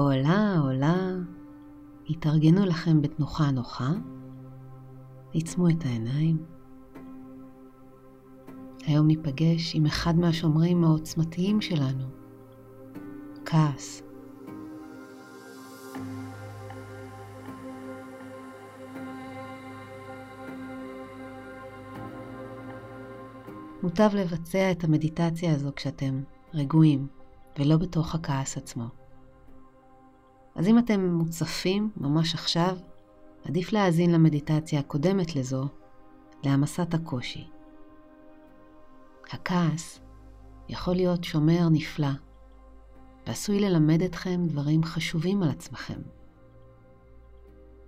עולה, עולה, התארגנו לכם בתנוחה נוחה, עיצמו את העיניים. היום ניפגש עם אחד מהשומרים העוצמתיים שלנו, כעס. מוטב לבצע את המדיטציה הזו כשאתם רגועים ולא בתוך הכעס עצמו. אז אם אתם מוצפים ממש עכשיו, עדיף להאזין למדיטציה הקודמת לזו, להעמסת הקושי. הכעס יכול להיות שומר נפלא, ועשוי ללמד אתכם דברים חשובים על עצמכם.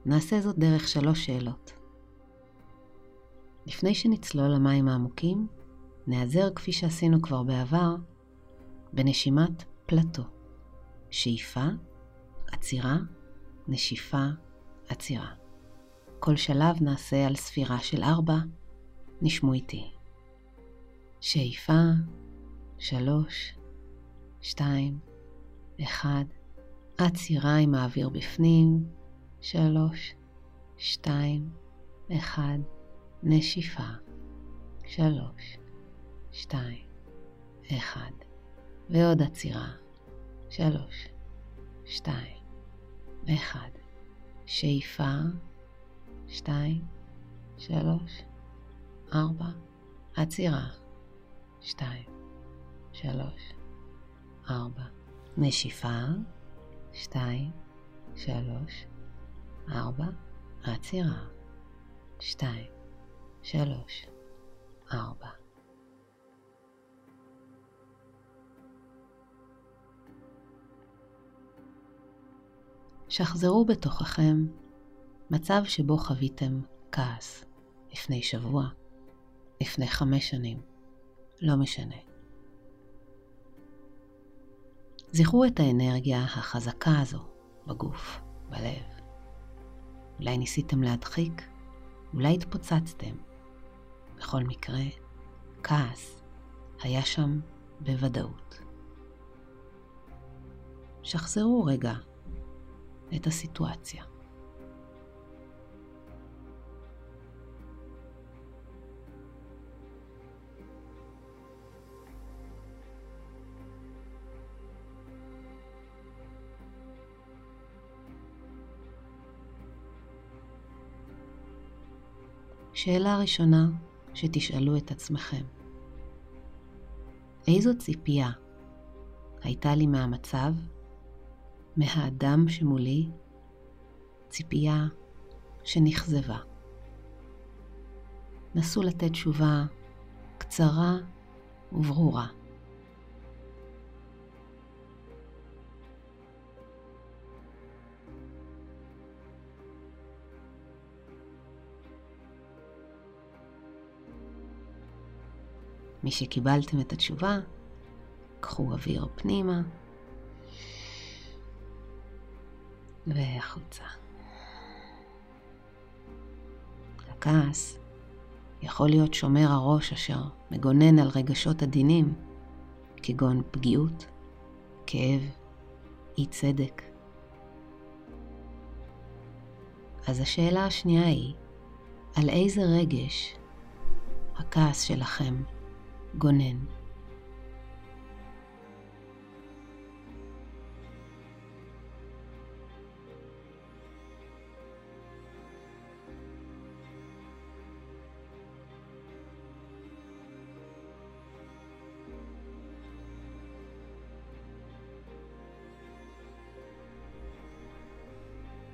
נעשה זאת דרך שלוש שאלות. לפני שנצלול למים העמוקים, נעזר כפי שעשינו כבר בעבר בנשימת פלטו. שאיפה, עצירה, נשיפה, עצירה. כל שלב נעשה על ספירה של ארבע, נשמו איתי. שאיפה, שלוש, שתיים, אחד, עצירה עם האוויר בפנים, שלוש, שתיים, אחד, נשיפה, שלוש, שתיים, אחד, ועוד עצירה, שלוש, שתיים, אחד, שאיפה, שתיים, שלוש, ארבע, עצירה, שתיים, שלוש, ארבע, נשיפה, שתיים, שלוש, ארבע, עצירה, שתיים, שלוש, ארבע. שחזרו בתוככם מצב שבו חוויתם כעס לפני שבוע, לפני חמש שנים, לא משנה. זכרו את האנרגיה החזקה הזו בגוף, בלב. אולי ניסיתם להדחיק, אולי התפוצצתם. בכל מקרה, כעס היה שם בוודאות. שחזרו רגע את הסיטואציה. שאלה ראשונה שתשאלו את עצמכם, איזו ציפייה הייתה לי מהמצב, מהאדם שמולי, ציפייה שנכזבה? נסו לתת תשובה קצרה וברורה. מי שקיבלתם את התשובה, קחו אוויר פנימה והחוצה. הכעס יכול להיות שומר הראש אשר מגונן על רגשות עדינים, כגון פגיעות, כאב, אי צדק. אז השאלה השנייה היא, על איזה רגש הכעס שלכם גונן.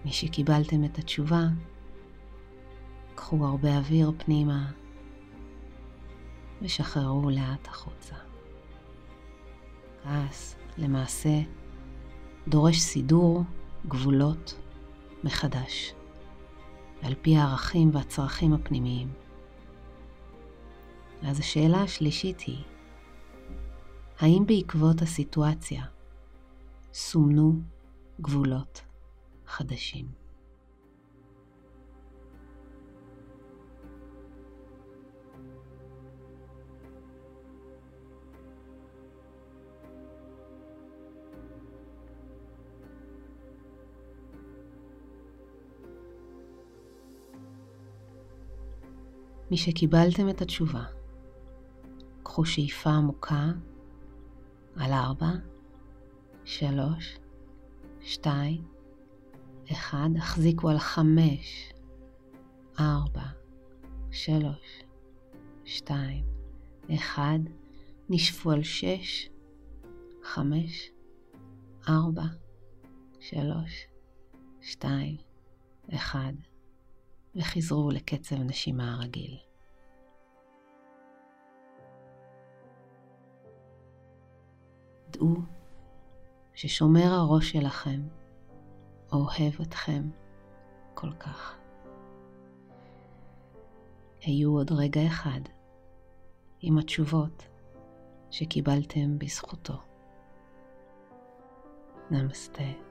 משקיבלתם את התשובה, קחו הרבה אוויר פנימה ושחררו לאט החוצה. כעס למעשה דורש סידור גבולות מחדש, על פי הערכים והצרכים הפנימיים. אז השאלה השלישית היא, האם בעקבות הסיטואציה סומנו גבולות חדשים. משקיבלתם את התשובה, קחו שאיפה עמוקה על ארבע, שלוש, שתיים, אחד, החזיקו על חמש, ארבע, שלוש, שתיים, אחד, נשפו על שש, חמש, ארבע, שלוש, שתיים, אחד, וחזרו לקצב נשימה הרגיל. דעו ששומר הראש שלכם אוהב אתכם כל כך. היו עוד רגע אחד עם התשובות שקיבלתם בזכותו. נמסטה.